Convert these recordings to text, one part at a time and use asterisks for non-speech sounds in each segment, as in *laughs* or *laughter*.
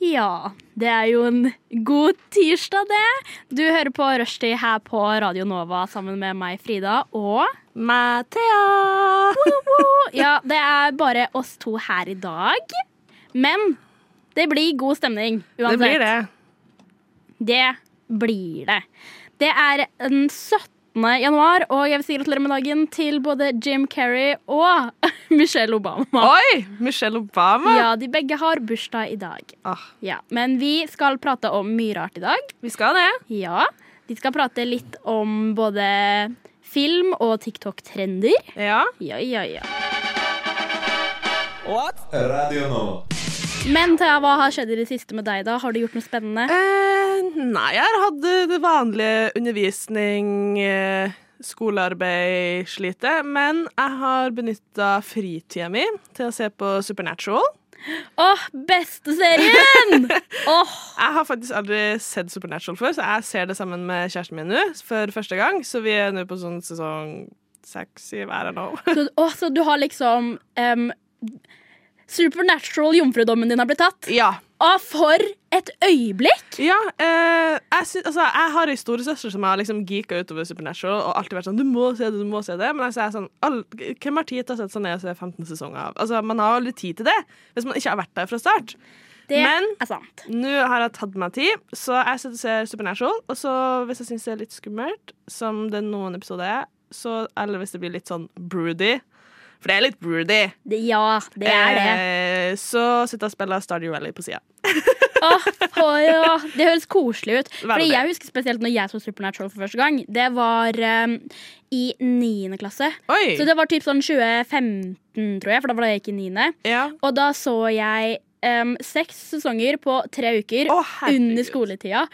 Ja, det er jo en god tirsdag, det. Du hører på Rushtid her på Radio Nova sammen med meg, Frida, og Mathea! Ja, det er bare oss to her i dag. Men det blir god stemning uansett. Det blir det. Det blir det. Det er den 17. januar, og jeg vil si gratulerer med dagen til både Jim Carrey og *laughs* Michelle Obama. Oi! Michelle Obama. Ja, de begge har bursdag i dag. Ah, Ja, Men vi skal prate om mye rart i dag. vi skal det. Ja, Vi skal prate litt om både film og TikTok-trender. Ja. Ja, ja, ja. Radio Nova. Men Thea, hva har skjedd i det siste med deg, da? Har du gjort noe spennende? Eh, nei, jeg har hatt det vanlige undervisning, eh, skolearbeid, slitet. Men jeg har benytta fritida mi til å se på Supernatural. Åh, beste serien! *laughs* oh. Jeg har faktisk aldri sett Supernatural før, så jeg ser det sammen med kjæresten min nå for første gang. Så vi er nå på sånn sesong seks-syv, I don't nå. så, så du har liksom um, Supernatural jomfrudommen din har blitt tatt? Ja. Å, for et øyeblikk! Ja, eh, jeg, synes, altså, jeg har ei storesøster som har liksom geeka utover Supernatural og alltid vært sånn 'Du må se det, du må se det'. Men altså, jeg er sånn, all, hvem har tid til å sette seg ned og se 15 sesonger av? Altså, Man har aldri tid til det hvis man ikke har vært der fra start. Det Men- sant. Nå har jeg tatt meg tid, så jeg sitter og ser Supernatural. Og så hvis jeg syns det er litt skummelt, som det noen episoder er, så, eller hvis det blir litt sånn broody For det er litt broody. Det, ja, det er det. Eh, så sitter jeg og spiller Stardew Valley på sida. oh, å, ja. Det høres koselig ut. Fordi jeg husker spesielt når jeg så Supernatural for første gang. Det var um, i niende klasse. Oi! Så det var typ sånn 2015, tror jeg, for da var det jeg gikk i niende. ja. Og da så jeg um, seks sesonger på tre uker oh, under skoletida.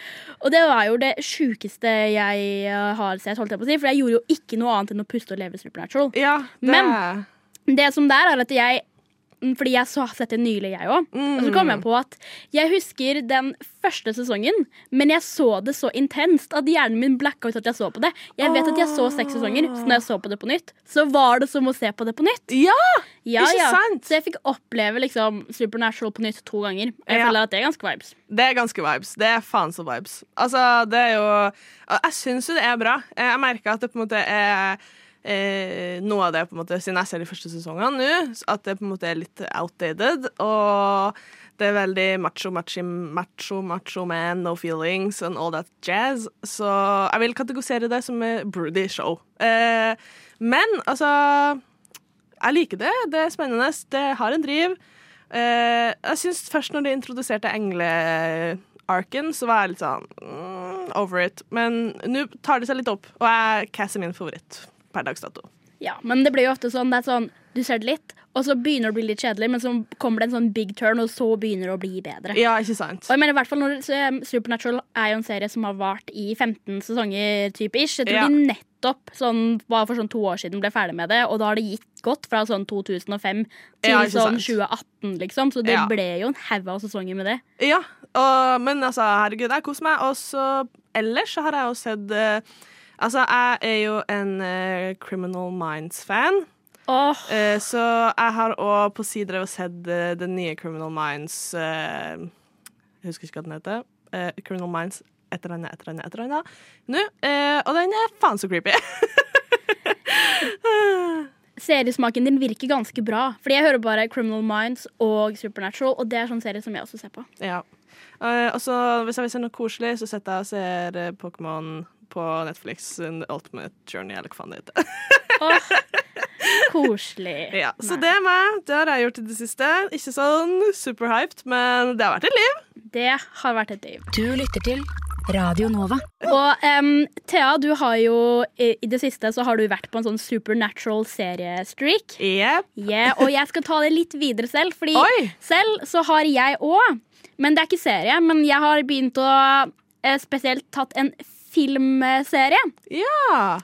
Og det var jo det sjukeste jeg eh, har sett, holdt jeg på å si. For jeg gjorde jo ikke noe annet enn å puste og leve Supernatural. Ja, det Men- Det som det er, er at jeg mm, fordi jeg så sett det nylig, jeg òg. Og så kom jeg på at jeg husker den første sesongen, men jeg så det så intenst at hjernen min blacka ut at jeg så på det. Jeg vet at jeg så seks sesonger, så når jeg så på det på nytt, så var det som å se på det på nytt. Ja! Ja, Ikke ja. sant? Så jeg fikk oppleve liksom Supernatural på nytt to ganger. Jeg Ja. føler at det er ganske vibes. Det er ganske vibes. Det er faen så vibes. Altså, det er jo Jeg syns jo det er bra. Jeg merker at det på en måte er eh, noe av det, på en måte, siden jeg ser de første sesongene nå, at det på en måte er litt outdated. Og det er veldig macho, macho, macho, macho man, no feelings and all that jazz. Så jeg vil kategorisere det som et broody show. Eh, men altså Jeg liker det. Det er spennende. Det har en driv. Eh, jeg syns først når de introduserte englearken, så var jeg litt sånn mm, over it. Men nå tar det seg litt opp, og jeg casser min favoritt per dags dato. Ja, men det blir jo ofte sånn, det er sånn du ser det litt, og så begynner det å bli litt kjedelig, men så kommer det en sånn big turn, og så begynner det å bli bedre. Ja, ikke sant? Og jeg mener i hvert fall når um, Supernatural er jo en serie som har vart i 15 sesonger type ish. Jeg tror Ja. de nettopp sånn, var for sånn to år siden ble ferdig med det, og da har det gitt gått fra sånn 2005 til Ja, sånn 2018, liksom. Så det Ja. ble jo en haug av sesonger med det. Ja, og, men altså, herregud, jeg koser meg. Og så ellers så har jeg jo sett eh, Altså, jeg er jo en eh, Criminal Minds-fan. Åh, Eh, så jeg har òg på si drevet og sett eh, den nye Criminal Minds eh, Jeg husker ikke hva den heter. Eh, Criminal Minds et eller annet, et eller annet, et eller annet. Nå, eh, og den er faen så creepy. *laughs* seriesmaken din virker ganske bra. Fordi jeg hører bare Criminal Minds og Supernatural, og det er sånn serie som jeg også ser på. ja. Eh, og så hvis jeg vil se noe koselig, så setter jeg og ser eh, Pokémon på Netflix The Ultimate Journey, eller hva faen det heter. *laughs* Åh, koselig. Ja, så Nei. det er meg. Det har jeg gjort i det siste. Ikke sånn superhyped, men det har vært et liv. Det har vært et liv. Du lytter til Radio Nova. Og um, Thea, du har jo i, i det siste så har du vært på en sånn supernatural seriestreak. Yep. Yeah, og jeg skal ta det litt videre selv, fordi *laughs* Oi! selv så har jeg òg Men det er ikke serie. Men jeg har begynt å eh, spesielt tatt en filmserie. Ja.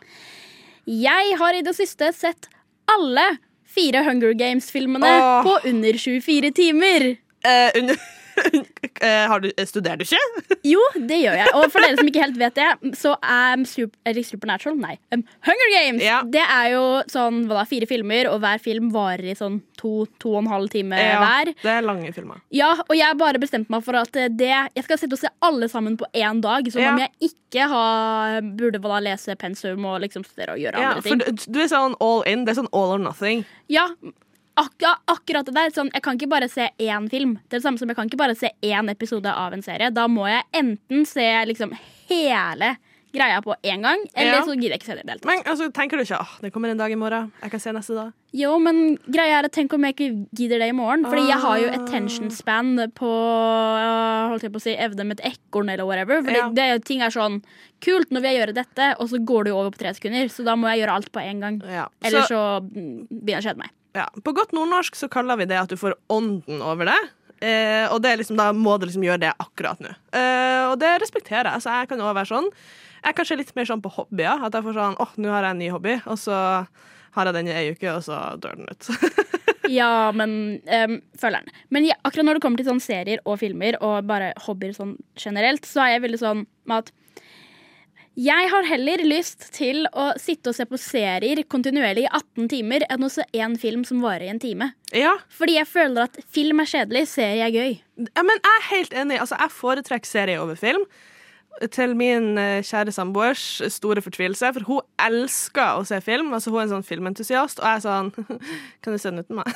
Jeg har i det siste sett alle fire Hunger Games-filmene på under 24 timer. Uh, under, *laughs* har du, studerer du ikke? *laughs* Jo, det gjør jeg. Og for dere som ikke helt vet det, så er super, Supernatural Nei. um, Hunger Games! Ja. Det er jo sånn hva da, fire filmer, og hver film varer i sånn to, to og en halv time hver. det er lange filmer. Ja, og jeg har bare bestemt meg for at det Jeg skal sitte og se alle sammen på én dag. Som Ja. om jeg ikke har, burde hva da, lese pensum og liksom studere og gjøre Ja, andre ting. du, du er sånn all in. Det er sånn all or nothing. Ja, akkurat, akkurat det der. Sånn, jeg kan ikke bare se én film. Det er det samme som jeg kan ikke bare se én episode av en serie. Da må jeg enten se liksom hele greia på én gang, eller Ja. så gidder jeg ikke se det i det hele tatt. Men altså, tenker du ikke at det kommer en dag i morgen, jeg kan se neste dag? Jo, men greia er at tenk om jeg ikke gidder det i morgen. Fordi jeg har jo Ah. attention span på øh, holdt jeg på å si, evne med et ekorn eller whatever. Fordi Ja. det, ting er sånn kult, nå vil jeg gjøre dette, og så går det jo over på tre sekunder. Så da må jeg gjøre alt på en gang. Ja. Eller Så, så mm, begynner jeg å kjede meg. Ja. På godt nordnorsk så kaller vi det at du får ånden over det. Eh, og det liksom, da må du liksom gjøre det akkurat nå. Eh, og det respekterer jeg. Så jeg kan òg være sånn. Jeg er kanskje litt mer sånn på hobbyer. At jeg får sånn åh, nå har jeg en ny hobby, og så har jeg den i ei uke, og så dør den ut. *laughs* Ja, men um, føler den. Men ja, akkurat når det kommer til sånn serier og filmer og bare hobbyer sånn generelt, så er jeg veldig sånn med at jeg har heller lyst til å sitte og se på serier kontinuerlig i 18 timer enn å se én film som varer i en time. ja. Fordi jeg føler at film er kjedelig, serie er gøy. ja, men jeg er helt enig. Altså, jeg foretrekker serie over film. Til min eh, kjære samboers store fortvilelse, for hun elsker å se film. Altså, hun er en sånn filmentusiast, og jeg er sånn *laughs* Kan du se den uten meg?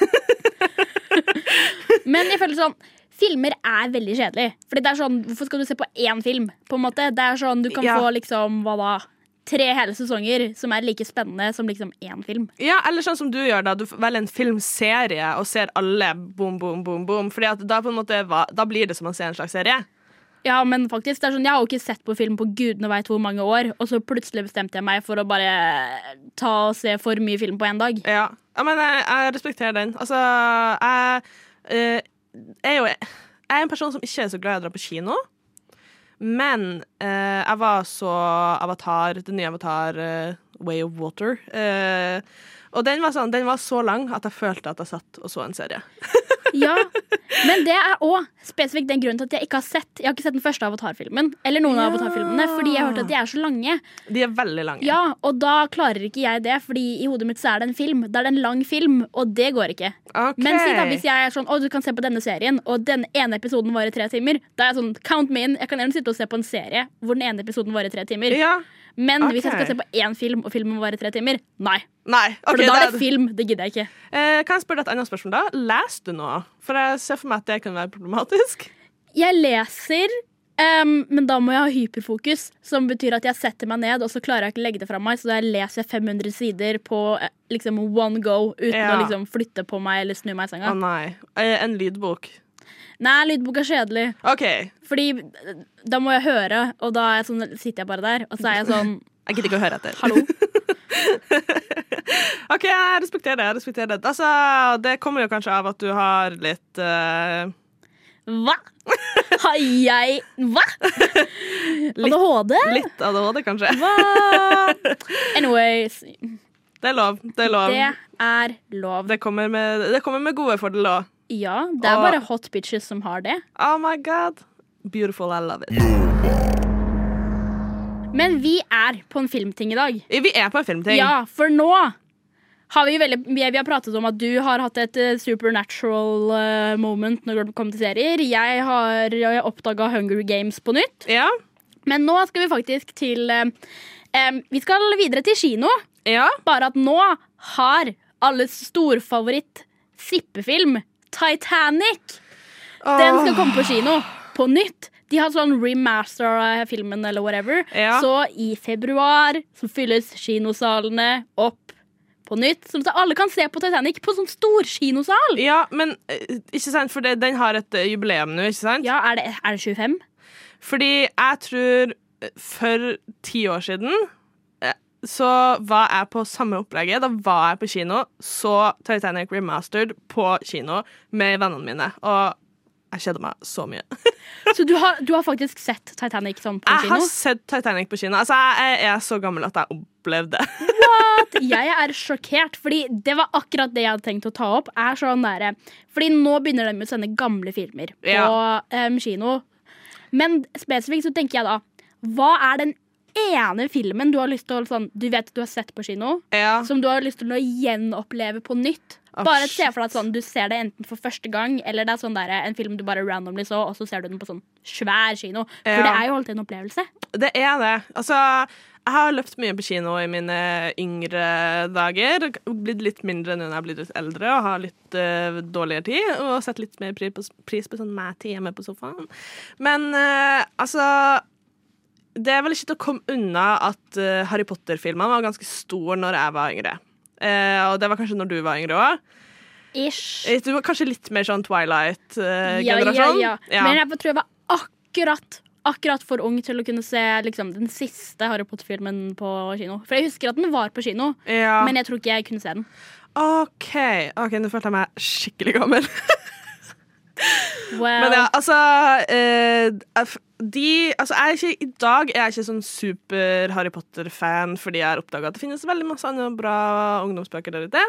*laughs* Men jeg føler sånn Filmer er veldig kjedelig. Fordi det er sånn, Hvorfor skal du se på én film? På en måte? Det er sånn, Du kan Ja. få liksom, hva da, tre hele sesonger som er like spennende som liksom én film. Ja, eller sånn som du gjør, da. Du velger en filmserie og ser alle boom, boom, boom, boom. Fordi at da, på en måte, da blir det som å se en slags serie. Ja, men faktisk, det er sånn, Jeg har jo ikke sett på film på gudene veit hvor mange år, og så plutselig bestemte jeg meg for å bare ta og se for mye film på én dag. Ja, ja men jeg, jeg respekterer den. Altså, jeg eh, er jo Jeg er en person som ikke er så glad i å dra på kino. Men eh, jeg var så Avatar, den nye Avatar, eh, Way of Water. eh, og den var, sånn, den var så lang at jeg følte at jeg satt og så en serie. *laughs* Ja, Men det er òg spesifikt den grunnen til at jeg ikke har sett Jeg har ikke sett den første Avatar-filmen, eller noen av Avatar-filmene, fordi jeg har hørt at de er så lange. De er veldig lange. Ja, Og da klarer ikke jeg det, fordi i hodet mitt så er det en film. Da er det en lang film, og det går ikke. Ok. Men si da, hvis jeg er sånn, å du kan se på denne serien, og den ene episoden varer tre timer, da er jeg sånn, count me in. Jeg kan gjerne sitte og se på en serie hvor den ene episoden varer tre timer. Ja. Men hvis jeg skal se på én film, og filmen må være tre timer, nei. Nei. For ok, da er det film. Det gidder jeg ikke. Eh, kan jeg spørre deg et annet spørsmål da? Leser du noe? For jeg ser for meg at det kan være problematisk. Jeg leser, um, men da må jeg ha hyperfokus, som betyr at jeg setter meg ned, og så klarer jeg ikke å legge det fra meg, så da leser jeg 500 sider på eh, liksom one go, uten Ja. å liksom flytte på meg eller snu meg i senga. Å oh, nei. Eh, en lydbok. Nei, lydbok er kjedelig. OK. Fordi da må jeg høre, og da jeg sånn, sitter jeg bare der, og så er jeg sånn Jeg gidder ikke å høre etter. Hallo? *laughs* OK, jeg respekterer det. jeg respekterer Det Altså, det kommer jo kanskje av at du har litt uh... Hva? Har jeg Hva? *laughs* Litt, ADHD? Litt ADHD, kanskje. Hva? Anyways, Det er lov. Det er lov. det er lov. Det kommer med, det kommer med gode fordeler òg. Ja, det er Og- bare hot bitches som har det. Oh my god. Beautiful, I love it. Men vi er på en filmting i dag. Vi er på en filmting. Ja, for nå har vi, veldig, vi, har pratet om at du har hatt et eh, supernatural eh, moment når det kommer til serier. Jeg har oppdaga Hunger Games på nytt. Ja. Men nå skal vi faktisk til eh, Vi skal videre til kino. ja. Bare at nå har alles storfavoritt sippefilm, Titanic, den skal komme på kino på nytt. De har sånn remaster av filmen eller whatever. Ja. Så i februar så fylles kinosalene opp på nytt. Så alle kan se på Titanic på sånn stor kinosal. ja, men eh, ikke sant, for det, den har et eh, jubileum nå, ikke sant? Ja, er det, er det 25? Fordi jeg tror eh, for ti år siden så var jeg på samme opplegget. Da var jeg på kino, så Titanic Remastered på kino med vennene mine. Og Jeg kjeder meg så mye. *laughs* Så du har, du har faktisk sett Titanic sånn på Jeg kino? har sett Titanic på kino. Altså, jeg er så gammel at jeg opplevde det. *laughs* What? Jeg er sjokkert, fordi det var akkurat det jeg hadde tenkt å ta opp. Er sånn der, fordi nå begynner de å sende gamle filmer på Ja. um, kino. Men spesifikt så tenker jeg da, hva er den ene filmen du har lyst til å sånn, Du vet du har sett på kino, Ja. som du har lyst til å gjenoppleve på nytt? Bare se for deg at sånn, du ser det enten for første gang, eller det er sånn der, en film du bare randomly så, og så ser du den på sånn svær kino. For Ja. det er jo alltid en opplevelse. Det er det. Altså, jeg har løpt mye på kino i mine yngre dager. Blitt litt mindre nå når jeg har blitt litt eldre og har litt uh, dårligere tid. Og sett litt mer pris på, pris på sånn mæ-tid hjemme på sofaen. Men uh, altså Det er vel ikke til å komme unna at eh, Harry Potter-filmene var ganske stor når jeg var yngre. Uh, og det var kanskje når du var yngre òg. Ish. Du var kanskje litt mer sånn Ja, ja, Twilight-generasjon. ja. Men jeg tror jeg var akkurat Akkurat for ung til å kunne se liksom, den siste Harry Potter-filmen på kino. For jeg husker at den var på kino, ja. men jeg tror ikke jeg kunne se den. OK, ok, nå følte jeg meg skikkelig gammel. *laughs* Well, Men ja, altså eh, de, altså ikke, I dag er jeg ikke sånn super Harry Potter-fan fordi jeg har oppdaga at det finnes veldig masse andre bra ungdomsbøker der ute.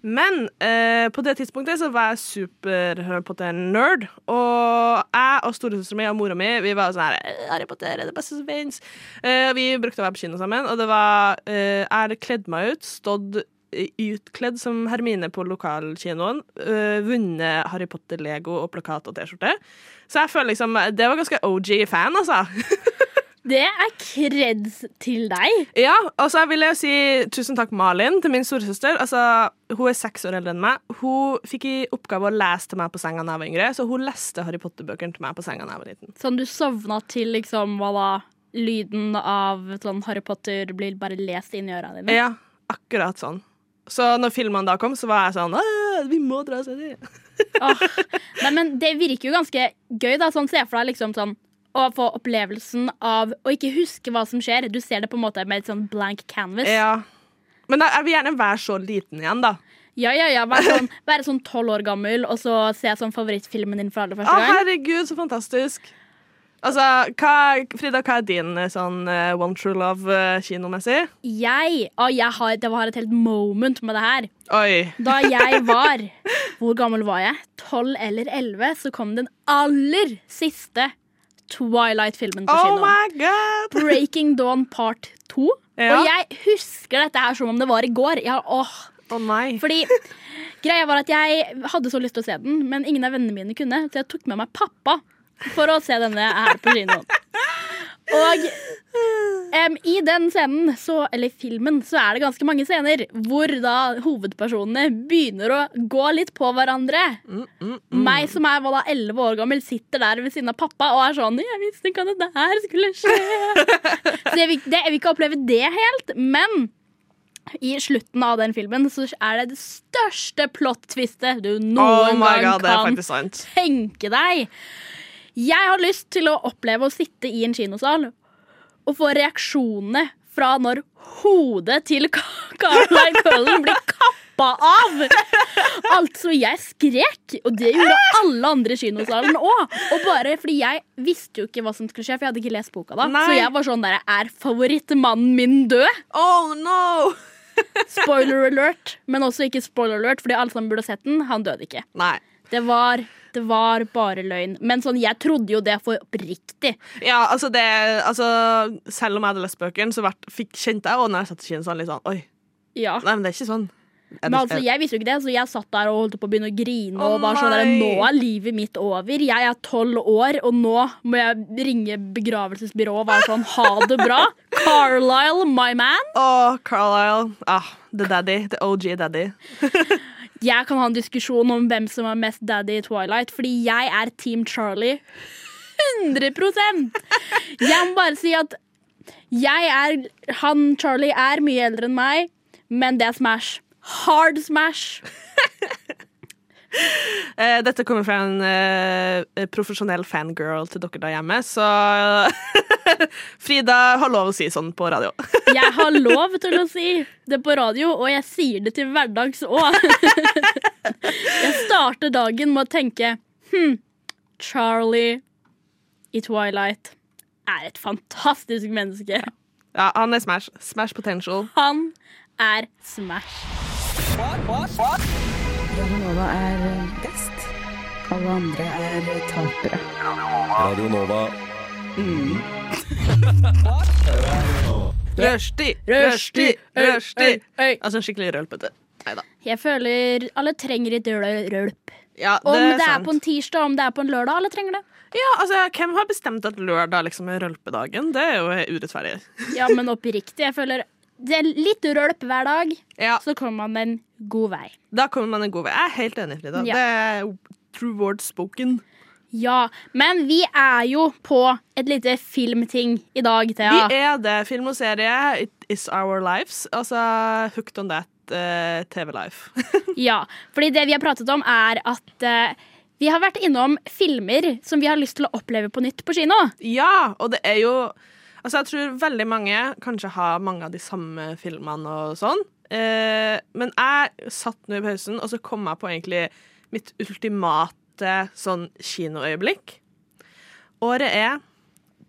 Men eh, på det tidspunktet så var jeg super Harry Potter-nerd. Og jeg og storesøstera mi og mora mi Vi var sånn her «Eh, Harry Potter er det beste som fins. Eh, vi brukte å være på kino sammen, og det var eh, Jeg hadde kledd meg ut, stått utkledd som Hermine på lokalkinoen. øh, vunnet Harry Potter-lego og plakat og T-skjorte. Så jeg føler liksom Det var ganske OG-fan, altså. *laughs* det er kreds til deg. Ja, og så vil jeg si tusen takk Malin til min storesøster. Altså, hun er seks år eldre enn meg. Hun fikk i oppgave å lese til meg på senga da jeg var yngre, så hun leste Harry Potter-bøkene til meg på senga da jeg var liten. Sånn du sovna til liksom hva da? Lyden av sånn Harry Potter blir bare lest inn i ørene dine. Ja, akkurat sånn. Så når filmene da kom, så var jeg sånn Vi må dra og se dem. oh. Nei, men det virker jo ganske gøy, da. Sånn, Se for deg liksom sånn å få opplevelsen av å ikke huske hva som skjer. Du ser det på en måte med et sånn blank canvas. Ja. Men da, jeg vil gjerne være så liten igjen, da. Ja, ja, ja. Være sånn, *laughs* sånn tolv år gammel og så se sånn favorittfilmen din for aller første gang. Å, herregud, så fantastisk. Altså, hva, Frida, hva er din eh, sånn eh, One True Love eh, kinomessig? Jeg, å, jeg har, Det var et helt moment med det her. Oi. Da jeg *laughs* var Hvor gammel var jeg? 12 eller 11, så kom den aller siste Twilight-filmen på Oh kino. my god! Breaking Dawn Part 2. Ja. Og jeg husker dette her som om det var i går. Jeg, åh, Oh. Fordi greia var at jeg hadde så lyst til å se den, men ingen av vennene mine kunne, så jeg tok med meg pappa for å se denne her på kinoen. Og um, i den scenen, så, eller filmen, så er det ganske mange scener hvor da hovedpersonene begynner å gå litt på hverandre. Meg som er hva da, 11 år gammel, sitter der ved siden av pappa og er sånn 'Jeg visste ikke at det der skulle skje'. Så jeg vil, det, jeg vil ikke oppleve det helt, men i slutten av den filmen så er det det største plot-twistet du Oh noen oh gang god, kan tenke deg. Jeg har lyst til å oppleve å sitte i en kinosal og få reaksjonene fra når hodet til Carlisle Cullen blir kappa av. Altså, jeg skrek, og det gjorde alle andre i kinosalen òg. Og bare fordi jeg visste jo ikke hva som skulle skje, for jeg hadde ikke lest boka da. Nei. Så jeg var sånn der Er favorittmannen min død? Oh no! Spoiler alert, men også ikke spoiler alert, fordi alle sammen burde sett den. Han døde ikke. Nei. Det var, det var bare løgn. Men sånn, jeg trodde jo det for oppriktig. Ja, altså det altså, Selv om jeg hadde lest bøkene, så fikk, kjente jeg også når jeg satt i sånn litt sånn Oi, Ja. nei, men det er ikke sånn. Er Men det- altså, jeg visste jo ikke det, så jeg satt der og holdt på å begynne å grine. Og var sånn der. Nå er livet mitt over. Jeg er tolv år, og nå må jeg ringe begravelsesbyrået og være sånn Ha det bra. *laughs* Carlisle, my man. Å, Carlisle. Ah, the daddy. The OG daddy. *laughs* Jeg kan ha en diskusjon om hvem som er mest daddy i Twilight, fordi jeg er Team Charlie 100 Jeg må bare si at jeg er Han Charlie er mye eldre enn meg, men det er Smash. Hard Smash. Eh, dette kommer fra en uh, profesjonell fangirl til dere der hjemme, så *laughs* Frida har lov å si sånn på radio. *laughs* Jeg har lov til å si det på radio, og jeg sier det til hverdags òg. *laughs* Jeg starter dagen med å tenke Hm, Charlie i Twilight er et fantastisk menneske. Ja, han er smash. Smash potential. Han er Smash. Radionova er best. Alle andre er tapere. Radio Nova. Rushdie, Rushtid, øy. Altså skikkelig rølpete. Nei da. Jeg føler alle trenger litt røl- rølp. Ja, Om det er det er sant. på en tirsdag, om det er på en lørdag, alle trenger det. Ja, altså, Hvem har bestemt at lørdag liksom er rølpedagen? Det er jo urettferdig. Ja, men oppriktig, jeg føler det er litt rølp hver dag, Ja, så kommer man en god vei. Da kommer man en god vei. Jeg er helt enig, Frida. Ja. Det er true word spoken. Ja, men vi er jo på et lite filmting i dag, Thea. Vi er det. Film og serie. It is our lives. Altså Hooked on that uh, TV Life. *laughs* Ja, fordi det vi har pratet om er at uh, vi har vært innom filmer som vi har lyst til å oppleve på nytt på kino. ja, og det er jo Altså, jeg tror veldig mange kanskje har mange av de samme filmene og sånn. Eh, men jeg satt nå i pausen, og så kom jeg på egentlig mitt ultimate sånn kinoøyeblikk. Året er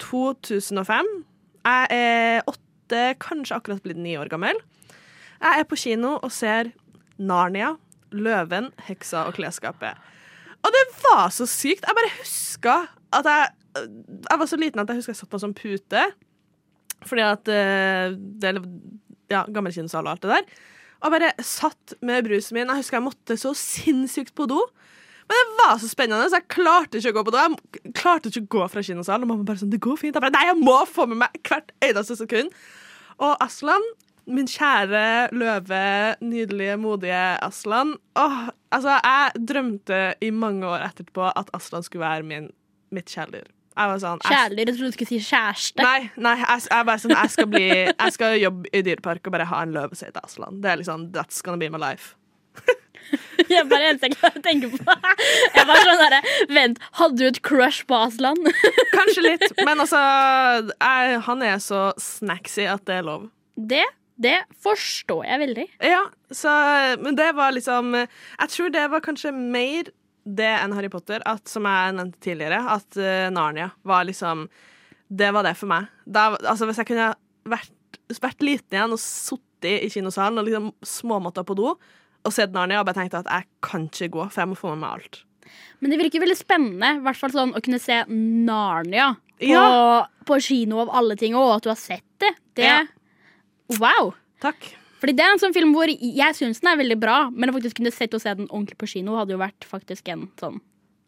2005. Jeg er åtte, kanskje akkurat blitt ni år gammel. Jeg er på kino og ser Narnia, Løven, Heksa og Klesskapet. Og det var så sykt. Jeg bare huska at jeg Jeg var så liten at jeg husker jeg satt på en sånn pute. Fordi at eh, det er ja, gammel kinosal og alt det der. Og bare satt med brusen min. Jeg husker jeg måtte så sinnssykt på do. Men det var så spennende, så jeg klarte ikke å gå på do. Jeg klarte ikke å gå fra kinosalen. Og mamma bare sånn, det går fint. Jeg bare, nei, jeg må få med meg hvert eneste sekund. Og Aslan, min kjære løve, nydelige, modige Aslan åh, altså, Jeg drømte i mange år etterpå at Aslan skulle være min, mitt kjæledyr. Jeg var sånn, Kjæledyr, jeg trodde du skulle si kjæreste. Nei, nei jeg, jeg, bare sånn, jeg, skal bli, jeg skal jobbe i dyrepark og bare ha en løve til Aslan. Det er liksom, That's gonna be my life. *laughs* Jeg bare eneste jeg klarer å tenke på. Jeg var sånn der, Vent, hadde du et crush på Aslan? *laughs* Kanskje litt, men altså jeg, Han er så snacksy at det er lov. Det, det forstår jeg veldig. Ja, så, men det var liksom Jeg tror det var kanskje mer det enn Harry Potter, at, som jeg nevnte tidligere, at uh, Narnia var liksom Det var det for meg. Da, altså, hvis jeg kunne vært, vært liten igjen og sittet i kinosalen og liksom småmåtta på do og sett Narnia og bare tenkt at jeg kan ikke gå, for jeg må få med meg alt. Men det virker veldig spennende hvert fall sånn, å kunne se Narnia på, Ja. på kino av alle ting, og at du har sett det. Det Ja. Wow! Takk. Fordi det er en sånn film hvor jeg syns den er veldig bra, men å faktisk kunne sett og se den ordentlig på kino hadde jo vært faktisk en sånn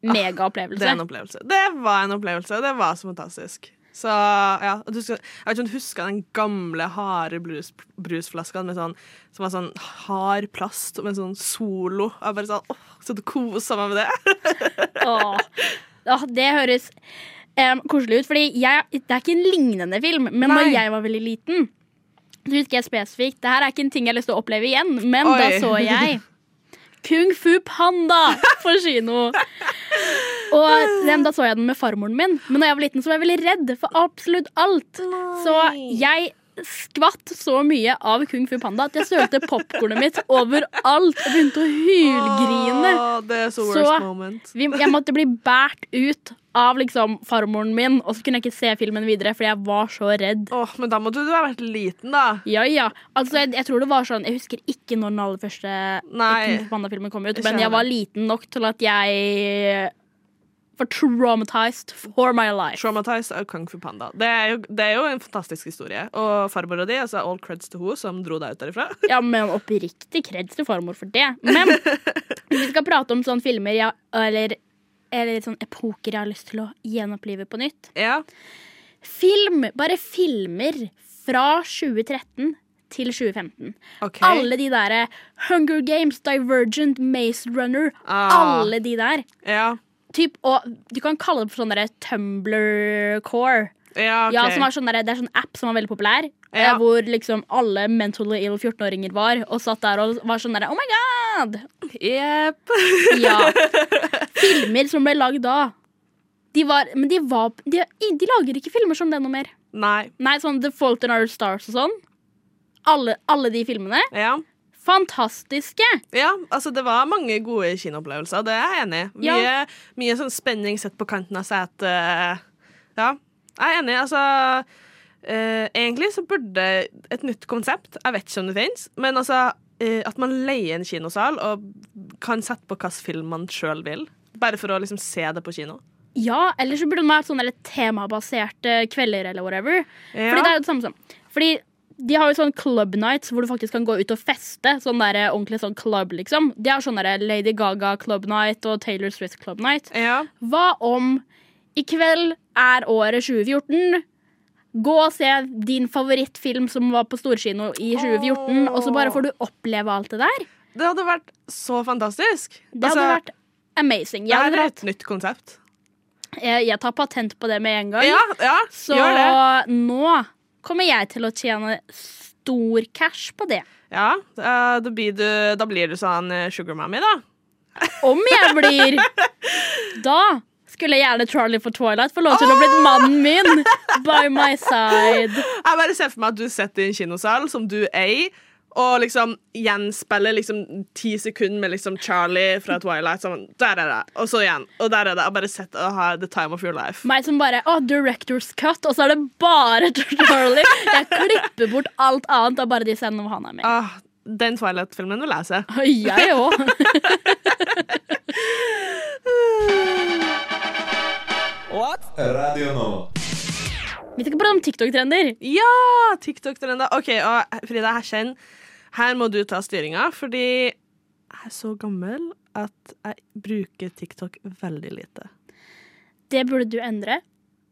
Det megaopplevelse. er en opplevelse. Det var en opplevelse, og det var så fantastisk. Så ja, du skal, Jeg vet ikke om du husker den gamle, harde brus, brusflaskene med sånn, som var sånn hard plast med sånn solo. Jeg bare sånn, åh, Så du kosa meg med det. *laughs* Åh. Åh, det høres um, koselig ut. Fordi jeg, det er ikke en lignende film, men Nei. jeg var veldig liten, så husker jeg spesifikt Det her er ikke en ting jeg har lyst til å oppleve igjen, men da så jeg Kung Fu Panda på kino. Og Da så jeg den med farmoren min, men da jeg var liten, så var jeg veldig redd for absolutt alt. Så jeg skvatt så mye av Kung Fu Panda at jeg sølte popkornet mitt overalt og begynte å hylgrine. Oh, så Så-. Vi, jeg måtte bli båret ut av liksom farmoren min, og så kunne jeg ikke se filmen videre fordi jeg var så redd. Åh, men da måtte du ha vært liten, da. Ja, ja. Altså, jeg, jeg tror det var sånn Jeg husker ikke når den aller første Panda-filmen kom ut, men jeg var liten nok til at jeg var traumatized for my life. Traumatized av Kung Fu Panda. Det er jo, det er jo en fantastisk historie. Og farmora di, altså all creds til henne som dro deg ut derifra. *laughs* Ja, men oppriktig creds til farmor for det. Men *laughs* vi skal prate om sånne filmer ja, eller, eller sånn epoker jeg har lyst til å gjenopplive på nytt. Ja. Film, bare filmer fra 2013 til 2015. Okay. Alle de derre Hunger Games, Divergent, Maze Runner. Ah. Alle de der. Ja. Typ, og du kan kalle det for sånn derre Tumblr-core. Ja, okay. Ja, som sånn der, det er sånn app som var veldig populær. Ja. eh, Hvor liksom alle mentally ill 14-åringer var, og satt der og var sånn derre Oh my god! Jepp. Ja. *laughs* Filmer som ble lagd da. De var, men de, var, de, de lager ikke filmer som det noe mer. Nei. Nei, sånn The Fault in Our Stars og sånn. Alle, alle de filmene. Ja. fantastiske. Ja, altså det var mange gode kinoopplevelser, det er jeg enig i. Ja. Mye, mye sånn spenning sett på kanten av setet. Ja, jeg er enig. Altså eh, Egentlig så burde et nytt konsept Jeg vet ikke om det finnes, men altså eh, at man leier en kinosal og kan sette på hvilken film man sjøl vil. Bare for å liksom se det på kino. Ja, eller så burde de vært et sånn temabaserte kvelder eller whatever. Ja. Fordi det er jo det samme som Fordi de har jo sånn club nights hvor du faktisk kan gå ut og feste. Sånn der ordentlig sånn club, liksom. De har sånn Lady Gaga club night og Taylor Swift club night. Ja. Hva om i kveld er året 2014? Gå og se din favorittfilm som var på storkino i 2014, og så bare får du oppleve alt det der. Det hadde vært så fantastisk. Det hadde Altså, vært amazing. Jeg, det er et nytt konsept. jeg, jeg tar patent på det med en gang. Ja, ja Så nå kommer jeg til å tjene stor cash på det. Ja, eh, da blir du, da blir du sånn eh, sugar mommy, da. Om jeg blir *laughs* Da skulle gjerne Charlie for Twilight få lov til å bli mannen min by my side. *laughs* Jeg bare ser for meg at du sitter i en kinosal som du eier, og liksom gjenspiller liksom ti sekunder med liksom Charlie fra Twilight. Sånn, der er det, og så igjen. Og der er det. Og bare sett og ha the time of your life. Meg som bare Å, director's cut, og så er det bare *laughs* Charlie. Jeg klipper bort alt annet av bare de scenene hvor han er med. Ah, den Twilight-filmen vil jeg se. Jeg òg. *laughs* Radio Nova. Vi tenker på om TikTok-trender. Ja! TikTok-trender. OK, og Frida Herkjenn, her må du ta styringa, fordi jeg er så gammel at jeg bruker TikTok veldig lite. Det burde du endre.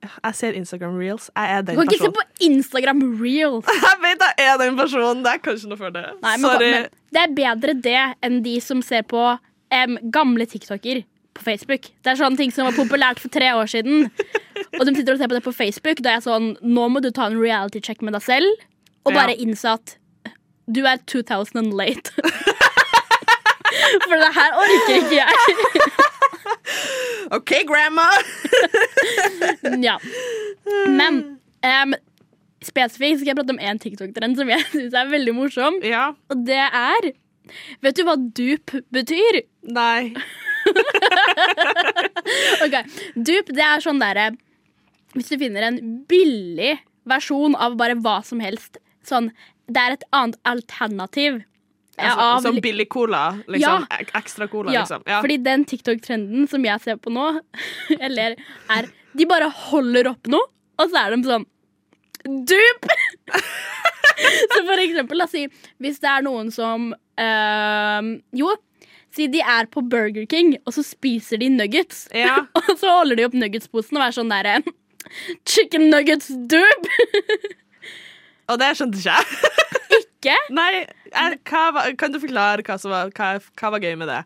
Jeg ser Instagram reels. Jeg er Du kan ikke se på Instagram reels. *laughs* Jeg vet jeg er den personen. Det er kanskje noe for det. Nei, men, Sorry. men det er bedre det enn de som ser på um, gamle TikToker på Facebook. Det er sånne ting som var populært for tre år siden. Og de sitter og ser på det på Facebook. Da er jeg sånn, Nå må du ta en reality check med deg selv og bare Ja. innse at du er 2000 and late. *laughs* For det her orker ikke jeg. *laughs* OK, grandma! *laughs* Ja. Men um, spesifikt skal jeg prate om én TikTok-trend som jeg syns er veldig morsom. Ja. Og det er Vet du hva dupe betyr? Nei. *laughs* Ok, Dupe det er sånn derre Hvis du finner en billig versjon av bare hva som helst Sånn, Det er et annet alternativ. Ja, av som billig cola. Liksom. ja, Ekstra cola, ja, liksom. Ja. Fordi den TikTok-trenden som jeg ser på nå, *laughs* eller er De bare holder opp noe, og så er de sånn Dupe! *laughs* så for eksempel, la oss si hvis det er noen som øh, Jo, si de er på Burger King, og så spiser de nuggets. Ja. *laughs* og så holder de opp nuggetsposen og er sånn derre Chicken nuggets dupe! *laughs* Og det skjønte ikke jeg. Ikke? Nei, er, hva Kan du forklare hva som var, hva, hva var gøy med det?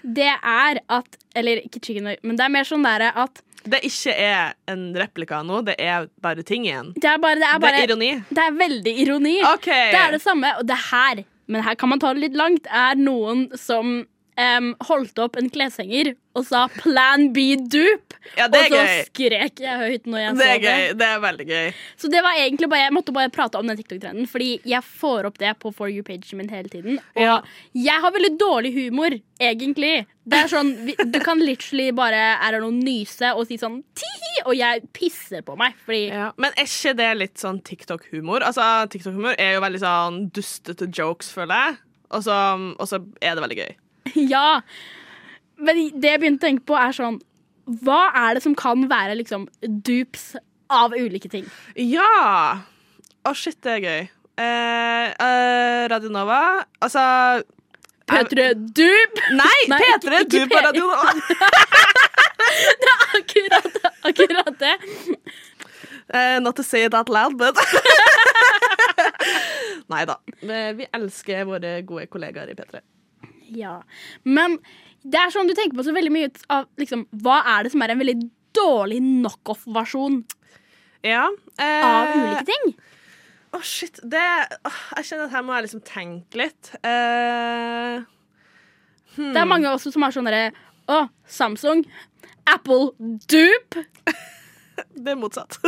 Det er at Eller ikke chicken nuggets, men det er mer sånn derre at Det ikke er en replika av noe, det er bare ting igjen. det er bare, det er Det er ironi. Det er veldig ironi. OK. Det er det samme, og det her, men her kan man ta det litt langt, er noen som em, holdt opp en kleshenger og sa 'Plan B dupe'. Ja, og så gøy. skrek jeg høyt når jeg Det så gøy. Det er veldig gøy. Så det var egentlig bare, jeg måtte bare prate om den TikTok-trenden, fordi jeg får opp det på For you-pagen min hele tiden. Og Ja. jeg har veldig dårlig humor, egentlig. Det er sånn, Du kan literally bare er det noe nyse og si sånn tihi, og jeg pisser på meg. Fordi Ja. Men er ikke det litt sånn TikTok-humor? Altså, TikTok-humor er jo veldig sånn dustete jokes, føler jeg. Og så er det veldig gøy. *laughs* Ja. Men det jeg begynte å tenke på, er sånn Hva er det som kan være liksom dupes av ulike ting? Ja! Å, shit, det er gøy. Eh, eh, Radio Nova Altså P3 dup! Nei, Nei, P3, Dup på P- Radio Nova! *laughs* Akkurat, akkurat det. Uh, not to say it out loud, but *laughs* Nei da. Vi vi elsker våre gode kollegaer i P3. Ja. Men det er sånn du tenker på så veldig mye av liksom, Hva er det som er en veldig dårlig knockoff-versjon Ja. eh, av ulike ting? Å, shit. Det oh, Jeg kjenner at her må jeg liksom tenke litt. Eh, Det er mange også som har sånn derre Å, Samsung. Apple dupe. *laughs* det er motsatt. *laughs*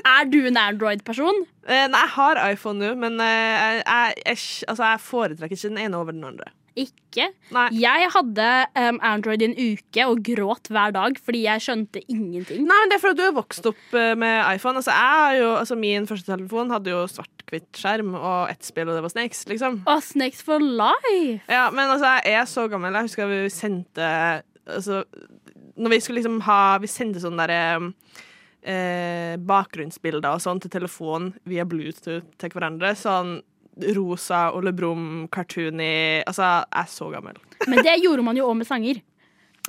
Er du en Android-person? Eh, nei, jeg har iPhone nå, men eh, jeg, jeg, jeg, altså, jeg foretrekker ikke den ene over den andre. Ikke. Nei. Jeg hadde um, Android i en uke og gråt hver dag fordi jeg skjønte ingenting. Nei, men Det er fordi du har vokst opp eh, med iPhone. Altså, jo, altså, Min første telefon hadde jo svart-hvitt skjerm og ett spill, og det var Snakes. liksom Og Snakes for life! Ja, Men altså, jeg er så gammel. Jeg husker vi sendte altså, Når vi skulle liksom ha Vi sendte sånne derre eh, bakgrunnsbilder og sånn til telefonen via Bluetooth til hverandre. Sånn rosa Ole Brumm-cartoony Altså, jeg er så gammel. Men det gjorde man jo òg med sanger.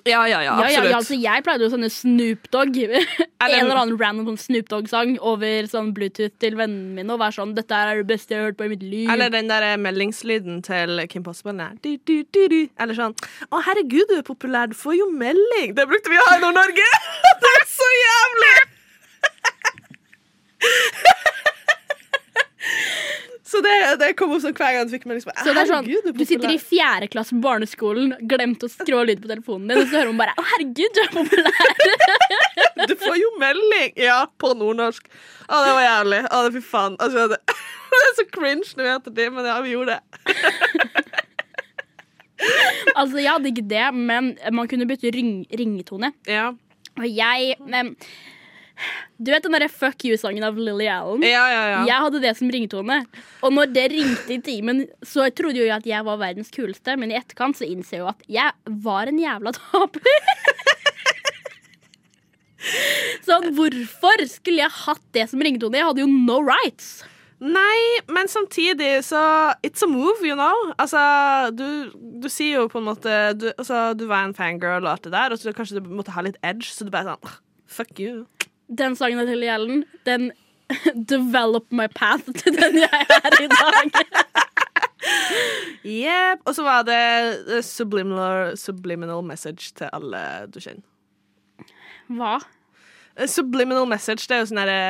Ja, ja, ja, Ja, ja, absolutt. ja, altså jeg pleide jo sånne Snoop Dogg *laughs* En eller annen random sånn Snoop Dogg-sang over sånn Bluetooth til vennene mine og være sånn 'Dette er det beste jeg har hørt på i mitt liv'. Eller den der meldingslyden til Kim Possible. Du, du, du, du. Eller sånn 'Å, herregud, du er populær, du får jo melding'. Det brukte vi å ha i Nord-Norge! *laughs* det er så jævlig! *laughs* så det, det kom opp sånn hver gang du fikk melding. liksom, så det er sånn, herregud, Du sitter i fjerde klasse på barneskolen, glemte å skru av lyd på telefonen din, og så hører hun bare 'Å, herregud, du er populær'. *laughs* Du får jo melding! Ja, på nordnorsk. Å, det var jævlig. Å, det fy faen. Altså, det, *laughs* det er så cringe når vi heter det, men ja, vi gjorde det. *laughs* Altså, jeg hadde ikke det, men man kunne bytte ring ringetone. Ja, Og jeg Du vet den derre Fuck you-sangen av Lily Allen? ja, ja. ja. Jeg hadde det som ringetone. Og når det ringte i timen, så trodde jo jeg at jeg var verdens kuleste, men i etterkant så innser jeg jo at jeg var en jævla taper. *laughs* sånn, hvorfor skulle jeg hatt det som ringetone? Jeg hadde jo no rights. Nei, men samtidig så It's a move, you know. Altså, du, du sier jo på en måte du, altså, du var en fangirl og alt det der, og så kanskje du måtte ha litt edge, så du bare sånn Fuck you. Den sangen av til Allen, den *laughs* develop my path *laughs* til den jeg er i dag. *laughs* Yep. Og så var det eh, subliminal, subliminal message til alle du kjenner. Hva? Eh, Subliminal message, det er jo sånn derre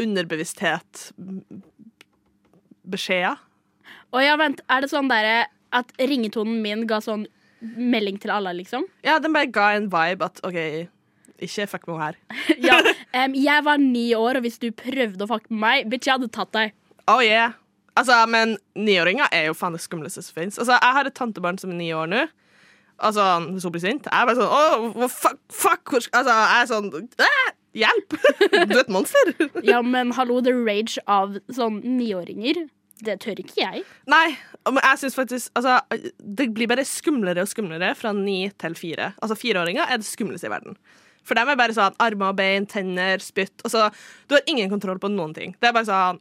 underbevissthet Beskjeder. Og ja, vent, er det sånn derre at ringetonen min ga sånn melding til alle, liksom? Ja, den bare ga en vibe at OK, ikke fuck med henne her. *laughs* Ja. um, jeg var ni år, og hvis du prøvde å fuck med meg, bitch, jeg hadde tatt deg. Oh yeah. Altså, men niåringer er jo faen det skumleste som fins. Altså, jeg har et tantebarn som er ni år nå. Altså, Hvis hun blir sint, jeg er bare sånn Åh, fuck, fuck Altså, jeg er sånn «Æ, Hjelp! *laughs* Du er et monster. *laughs* Ja, men hallo, the rage av sånn niåringer, det tør ikke jeg. Nei, men jeg synes faktisk Altså, det blir bare skumlere og skumlere fra ni til fire. Altså, fireåringer er det skumleste i verden. For dem er bare sånn armer og bein, tenner, spytt. Altså, du har ingen kontroll på noen ting. Det er bare sånn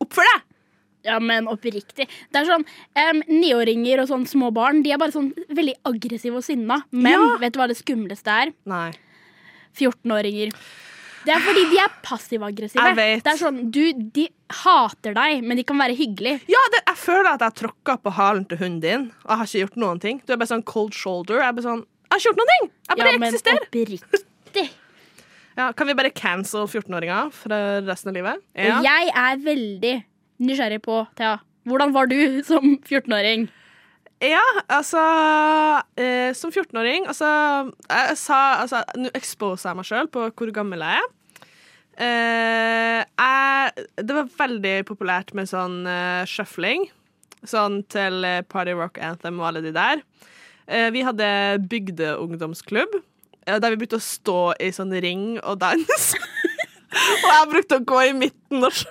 Oppfør deg! Ja, men oppriktig. Det er sånn, um, Niåringer og sånn små barn De er bare sånn veldig aggressive og sinna. Men Ja. vet du hva det skumleste er? Nei. 14-åringer. Det er fordi de er passiv-aggressive. Jeg vet. Det er sånn, du, De hater deg, men de kan være hyggelige. Ja, det, jeg føler at jeg har tråkka på halen til hunden din, og jeg har ikke gjort noen ting. Du er bare sånn cold shoulder. Jeg er bare sånn Noen ting! Jeg bare ja, men eksisterer. oppriktig. *laughs* Ja, kan vi bare cancel 14-åringa for resten av livet? Ja. Jeg er veldig nysgjerrig på, Thea, hvordan var du *laughs* som 14-åring? Ja, altså eh, Som 14-åring Altså, jeg sa altså, Nå exposer jeg meg sjøl på hvor gammel jeg er. Eh, jeg, det var veldig populært med sånn eh, shuffling. Sånn til eh, Party Rock Anthem og alle de der. Eh, vi hadde bygdeungdomsklubb, eh, der vi begynte å stå i sånn ring og danse. *laughs* og jeg brukte å gå i midten og.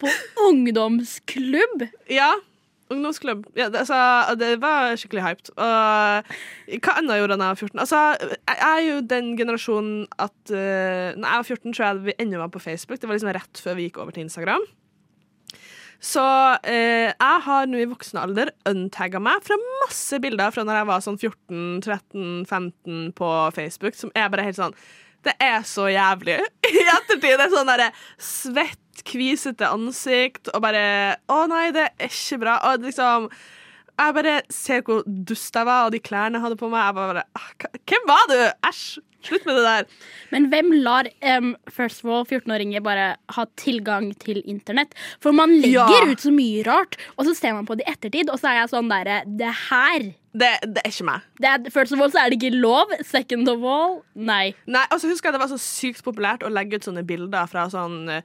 På ungdomsklubb? Ja, ungdomsklubb. Ja, det, altså, det var skikkelig hyped. Og hva annet gjorde jeg da jeg var 14? Altså, jeg er jo den generasjonen at uh, Når jeg var 14, tror jeg vi ennå var på Facebook. Det var liksom rett før vi gikk over til Instagram. Så eh, jeg har nå i voksen alder untagga meg fra masse bilder fra når jeg var sånn 14-13-15 på Facebook, som er bare helt sånn Det er så jævlig. *laughs* I ettertid det er sånn derre svett, kvisete ansikt og bare Å nei, det er ikke bra. Og liksom Jeg bare ser hvor dust jeg var, og de klærne jeg hadde på meg. Jeg bare, bare, Hvem var du? Æsj! Slutt med det der. Men hvem lar um, first of all 14-åringer bare ha tilgang til internett? For man legger Ja. ut så mye rart, og så ser man på det i ettertid, og så er jeg sånn derre Det her Det, det er ikke meg. Det er, first of all så er det ikke lov. Second of all, nei. Nei, altså husker jeg Det var så sykt populært å legge ut sånne bilder fra sånn eh,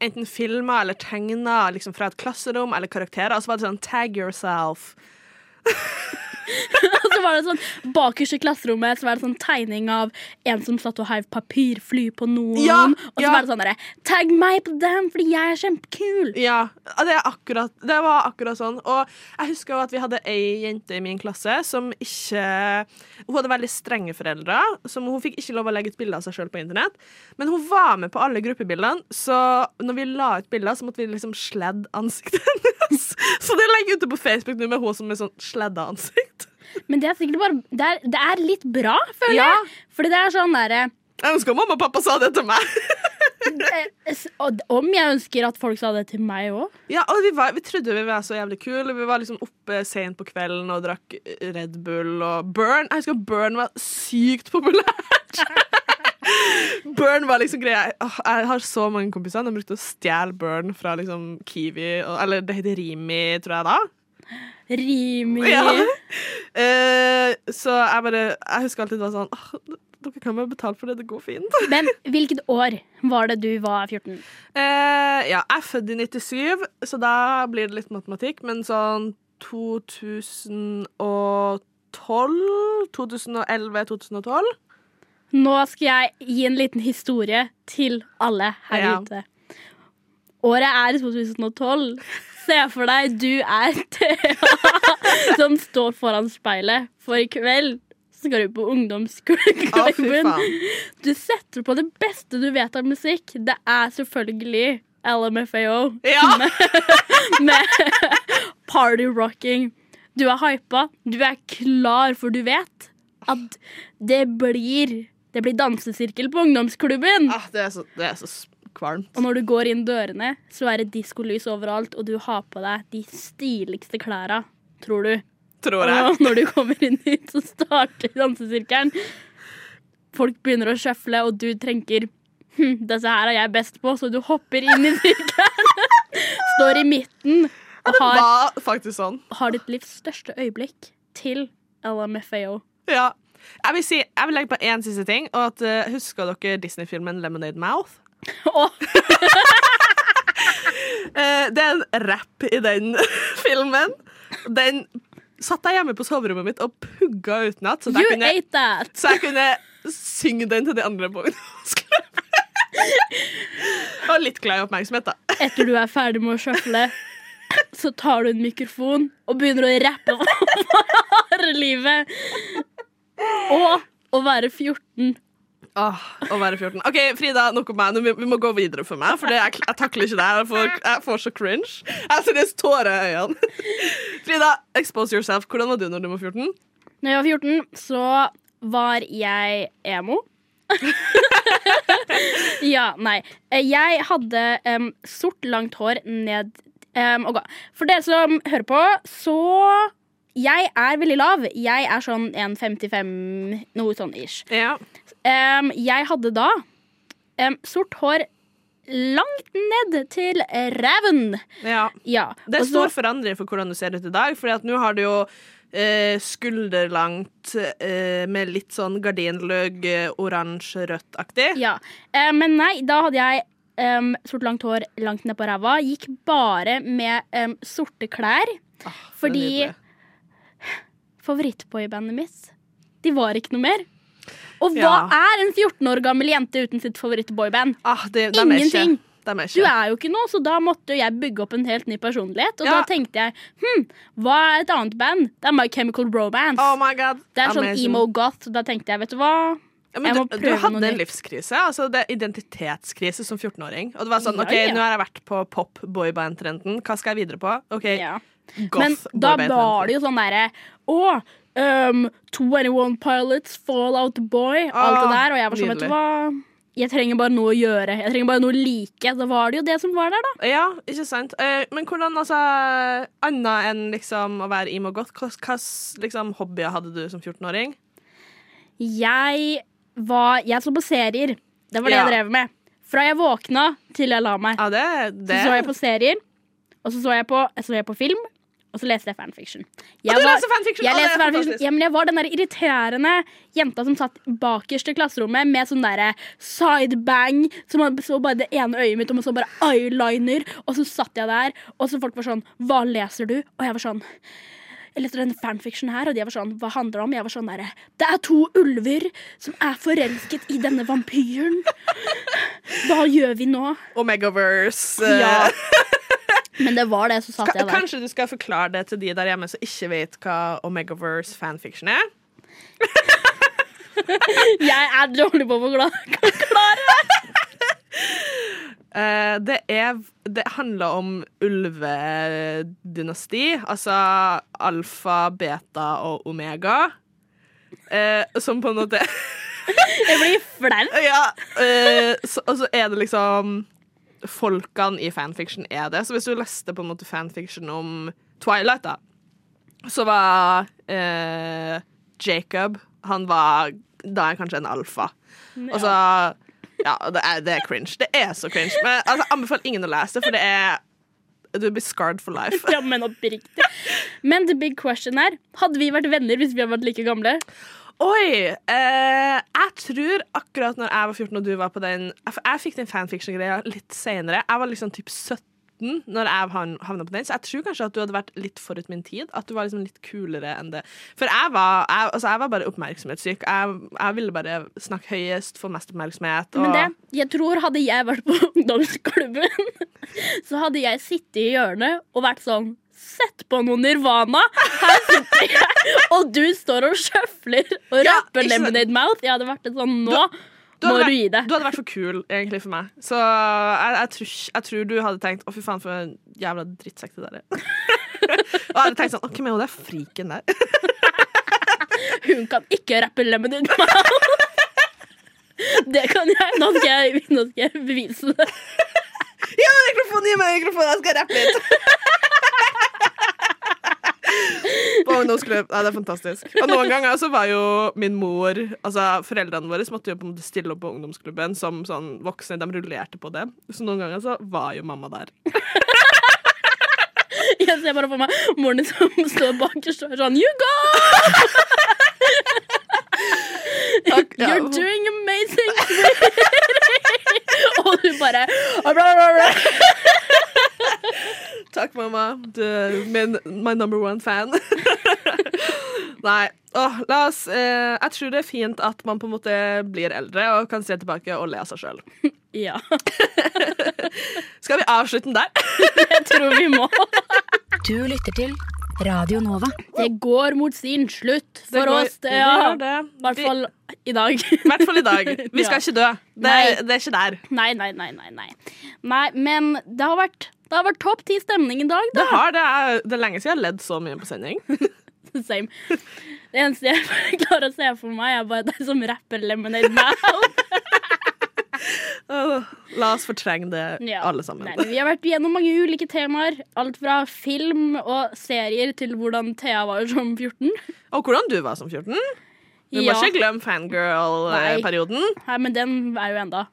enten filmer eller tegner liksom fra et klasserom eller karakterer, og så var det sånn 'tag yourself'. *laughs* *laughs* Og så var det sånn bakerst i klasserommet Så var det sånn tegning av en som satt og heiv papirfly på noen. Ja, og så ja. var det sånn derre Tagg meg på dem, fordi jeg er kjempekul! Ja, det, akkurat, det var akkurat sånn. Og jeg husker at vi hadde ei jente i min klasse som ikke Hun hadde veldig strenge foreldre, så hun fikk ikke lov å legge ut bilde av seg sjøl på internett. Men hun var med på alle gruppebildene, så når vi la ut bilder, så måtte vi liksom sledde ansiktet *laughs* hennes. Så det legger jeg ute på Facebook nå med hun som er sånn sledda ansikt. Men det er sikkert bare Det er, det er litt bra, føler Ja. jeg. Fordi det er sånn derre Jeg ønsker mamma og pappa sa det til meg. *laughs* eh, Om jeg ønsker at folk sa det til meg òg. Ja, og vi, var, vi trodde vi var så jævlig kule. Vi var liksom oppe sent på kvelden og drakk Red Bull og Burn. Jeg husker Burn var sykt populært. *laughs* Burn var liksom greia. Jeg har så mange kompiser. De brukte å stjele Burn fra liksom Kiwi, eller det heter Rimi, tror jeg da. Rimi. Ja. Eh, så jeg bare Jeg husker alltid det var sånn oh, Dere kan bare betale for det, det går fint. *laughs* Men hvilket år var det du var 14? Eh, ja, jeg er født i 97, så da blir det litt matematikk, men sånn 2012 2011-2012. Nå skal jeg gi en liten historie til alle her Ja. ute. Året er 2012. Se for deg du er *laughs* Thea som står foran speilet, for i kveld skal du på ungdomsklubben. Du setter på det beste du vet av musikk. Det er selvfølgelig LMFAO Ja! *laughs* med party rocking. Du er hypa, du er klar, for du vet at det blir Det blir dansesirkel på ungdomsklubben. Ah, det, er så, det er så kvalmt. Og når du går inn dørene, så er det diskolys overalt, og du har på deg de stiligste klærne, tror du. Tror jeg. Og når du kommer inn hit, så starter dansesirkelen. Folk begynner å sjøfle, og du tenker hm, disse her er jeg best på, så du hopper inn i sirkelen. *laughs* Står i midten og Det har, var faktisk sånn. har ditt livs største øyeblikk til LMFAO. Ja. Jeg vil, si, jeg vil legge på én siste ting. Og at, uh, Husker dere Disney-filmen Lemonade Mouth? Og *laughs* Eh, det er en rap i den *laughs* filmen. Den satt jeg hjemme på soverommet mitt og pugga utenat, så, you kunne- ate that! så jeg kunne synge den til de andre på ungdomsklubben. *laughs* Og litt glad i oppmerksomhet, da. Etter du er ferdig med å sjøfle, så tar du en mikrofon og begynner å rappe om harde livet. Og å være 14. Åh, å være 14. OK, Frida, nok om meg. Vi, må gå videre for meg, for det, jeg, jeg takler ikke det. Jeg får, jeg får så cringe. Jeg har seriøst tårer i øynene. Frida, expose yourself. Hvordan var du når du var 14? Når jeg var 14, så var jeg emo. *laughs* ja, nei. Jeg hadde um, sort, langt hår ned um, okay. For dere som hører på, så Jeg er veldig lav. Jeg er sånn 1,55, noe sånn ish. Ja. Em, jeg hadde da um, sort hår langt ned til ræven. ja. Ja. Det er stor forandring for hvordan du ser ut i dag, at nå har du jo eh, skulderlangt eh, med litt sånn gardinløg, eh, oransje-rødt-aktig. Ja. Eh, men nei, da hadde jeg em, sort langt hår langt ned på ræva. Gikk bare med em, sorte klær. Ah, Fordi favorittboybandet mitt, de var ikke noe mer. Og hva Ja. er en 14 år gammel jente uten sitt favorittboyband? ah, de, de er Ingenting. De er Du er jo ikke noe, så da måtte jeg bygge opp en helt ny personlighet. Og Ja. da tenkte jeg hm, hva er et annet band? Det er My Chemical Romance. Oh my god. det er sånn emo goth. Så da tenkte jeg, vet du hva Ja, men du, du hadde en livskrise. Altså det identitetskrise som 14-åring. Og det var sånn, ok, ja. nå har jeg vært på pop-boyband-trenden. Hva skal jeg videre på? Ok, Ja. Men goth da boyband-trenden. var det jo sånn derre Å, um, 21 Pilots, Fallout Boy, Boy, alt det Ah, der. Og jeg var sånn, vet du hva Jeg trenger bare noe å gjøre. Jeg trenger bare noe å like. Da var det jo det som var der, da. Ja, ikke sant. Eh, men hvordan, altså Annet enn liksom å være emo goth, hva liksom, hobbyer hadde du som 14-åring? Jeg var Jeg så på serier. Det var det Ja. jeg drev med. Fra jeg våkna til jeg la meg. Ja, det, det Så så jeg på serier, og så så jeg på, så jeg på film, Og så leste jeg fanfiction. Og Jeg du leser fanfiction! jeg leste fanfiction. Ja, men jeg var den der irriterende jenta som satt bakerst i klasserommet med sånn derre sidebang, som så bare det ene øyet mitt, og så bare eyeliner, og så satt jeg der, og så folk var sånn Hva leser du? Og jeg var sånn leste denne fanfiction her, og de var sånn, hva handler det om? Jeg var sånn derre Det er to ulver som er forelsket i denne vampyren. Hva gjør vi nå? Omegaverse. Ja. Men det var det, så satt jeg der. Kanskje du skal forklare det til de der hjemme som ikke vet hva Omegaverse fanfiction er? *laughs* Jeg er dårlig på å forklare. *laughs* Eh, det, er, det handler om ulvedynasti, altså alfa, beta og omega. uh, som på en måte *laughs* Jeg blir flau. *laughs* Ja, uh, så, og så er det liksom Folkene i fanfiction er det. Så hvis du leste på en måte fanfiction om Twilight, da, så var Jacob Han var da er kanskje en alfa. Og så Ja, det er, det er cringe. Det er så cringe. Men altså, jeg anbefaler ingen å lese det, for det er Du blir scarred for life. Ja, men oppriktig. Men the big question er Hadde vi vært venner hvis vi hadde vært like gamle? Oi! Eh, jeg tror akkurat når jeg var 14 og du var på den Jeg, jeg fikk den fanfiction-greia litt senere. Jeg var liksom typ 17 når jeg havn- havna på den, så jeg tror kanskje at du hadde vært litt forut min tid. At du var liksom litt kulere enn det. For jeg var, jeg, altså jeg var bare oppmerksomhetssyk. Jeg, jeg ville bare snakke høyest, få mest oppmerksomhet. Og, Men det, jeg tror hadde jeg vært på *laughs* ungdomsklubben, så hadde jeg sittet i hjørnet og vært sånn Sett på noe Nirvana! Her sitter jeg, og du står og sjøfler og rapper ja. Lemonade Mouth. Jeg hadde vært sånn Nå Du hadde, vært, det. du hadde vært for kul, egentlig, for meg. Så jeg, jeg, tror, jeg tror du hadde tenkt Å, fy faen, for en jævla drittsekk det der er. *laughs* og jeg hadde tenkt sånn hvem er hun der friken der? *laughs* Hun kan ikke rappe Lemonade Mouth. Det kan jeg. Nå skal jeg, nå skal jeg bevise det. *laughs* Gi meg mikrofonen, gi meg mikrofonen, jeg skal rappe litt. På ungdomsklubb. Nei, det er fantastisk. Og noen ganger så var jo min mor Altså Foreldrene våre måtte jo på en måte stille opp på ungdomsklubben som sånn voksne. De rullerte på det. Så noen ganger så var jo mamma der. *laughs* Jeg ser bare for meg moren din som står bakerst og er sånn You go! You're doing amazing! *laughs* og du bare bla, bla, bla. *laughs* Takk, mamma. Du er min, my number one fan. *laughs* Nei. Åh, la oss eh, Jeg tror det er fint at man på en måte blir eldre og kan se tilbake og le av seg sjøl. Ja, Skal vi avslutte den der? jeg tror vi må. Du lytter til Radio Nova. Det går mot sin slutt Det for går- oss. det Ja, det. I hvert fall i dag. *laughs* I hvert fall i dag. Vi skal Ja. ikke dø. Det, det er ikke der. Nei, nei, nei, nei, nei. Nei, men det har vært, det har vært topp ti stemning i dag, Det, har, det, er, det er lenge siden jeg har ledd så mye på sending. *laughs* Same. Det eneste jeg *laughs* klarer å se for meg, er bare deg som rapper Lemonade Mouth. La oss fortrenge det, Ja. alle sammen. Nei, vi har vært gjennom mange ulike temaer. Alt fra film og serier til hvordan Thea var som 14. Og hvordan du var som 14. Du må Ja. ikke glemme fangirl-perioden. Nei, men den er jo enda.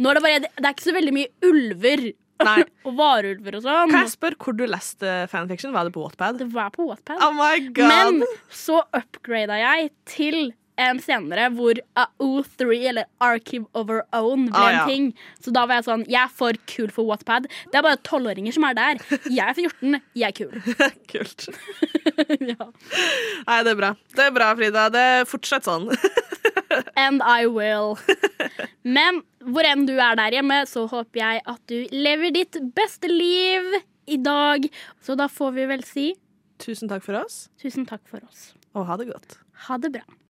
Nå er det, bare, det er ikke så veldig mye ulver *laughs* Nei. *laughs* og varulver og sånn. Kan jeg spørre hvor du leste fanfiction? Var det på Wattpad? Det var på Wattpad. Oh my god! Men så upgrada jeg til en senere hvor AO3, eller Archive of Our Own, ble Ah, ja. en ting. Så da var jeg sånn Jeg er for kul for Wattpad. Det er bare tolvåringer som er der. Jeg er 14, jeg er kul. *laughs* Kult. *laughs* ja. Nei, det er bra. Det er bra, Frida. Det Fortsett sånn. *laughs* And I will. Men hvor enn du er der hjemme, så håper jeg at du lever ditt beste liv i dag. Så da får vi vel si Tusen takk for oss, tusen takk for oss. og ha det godt. Ha det bra.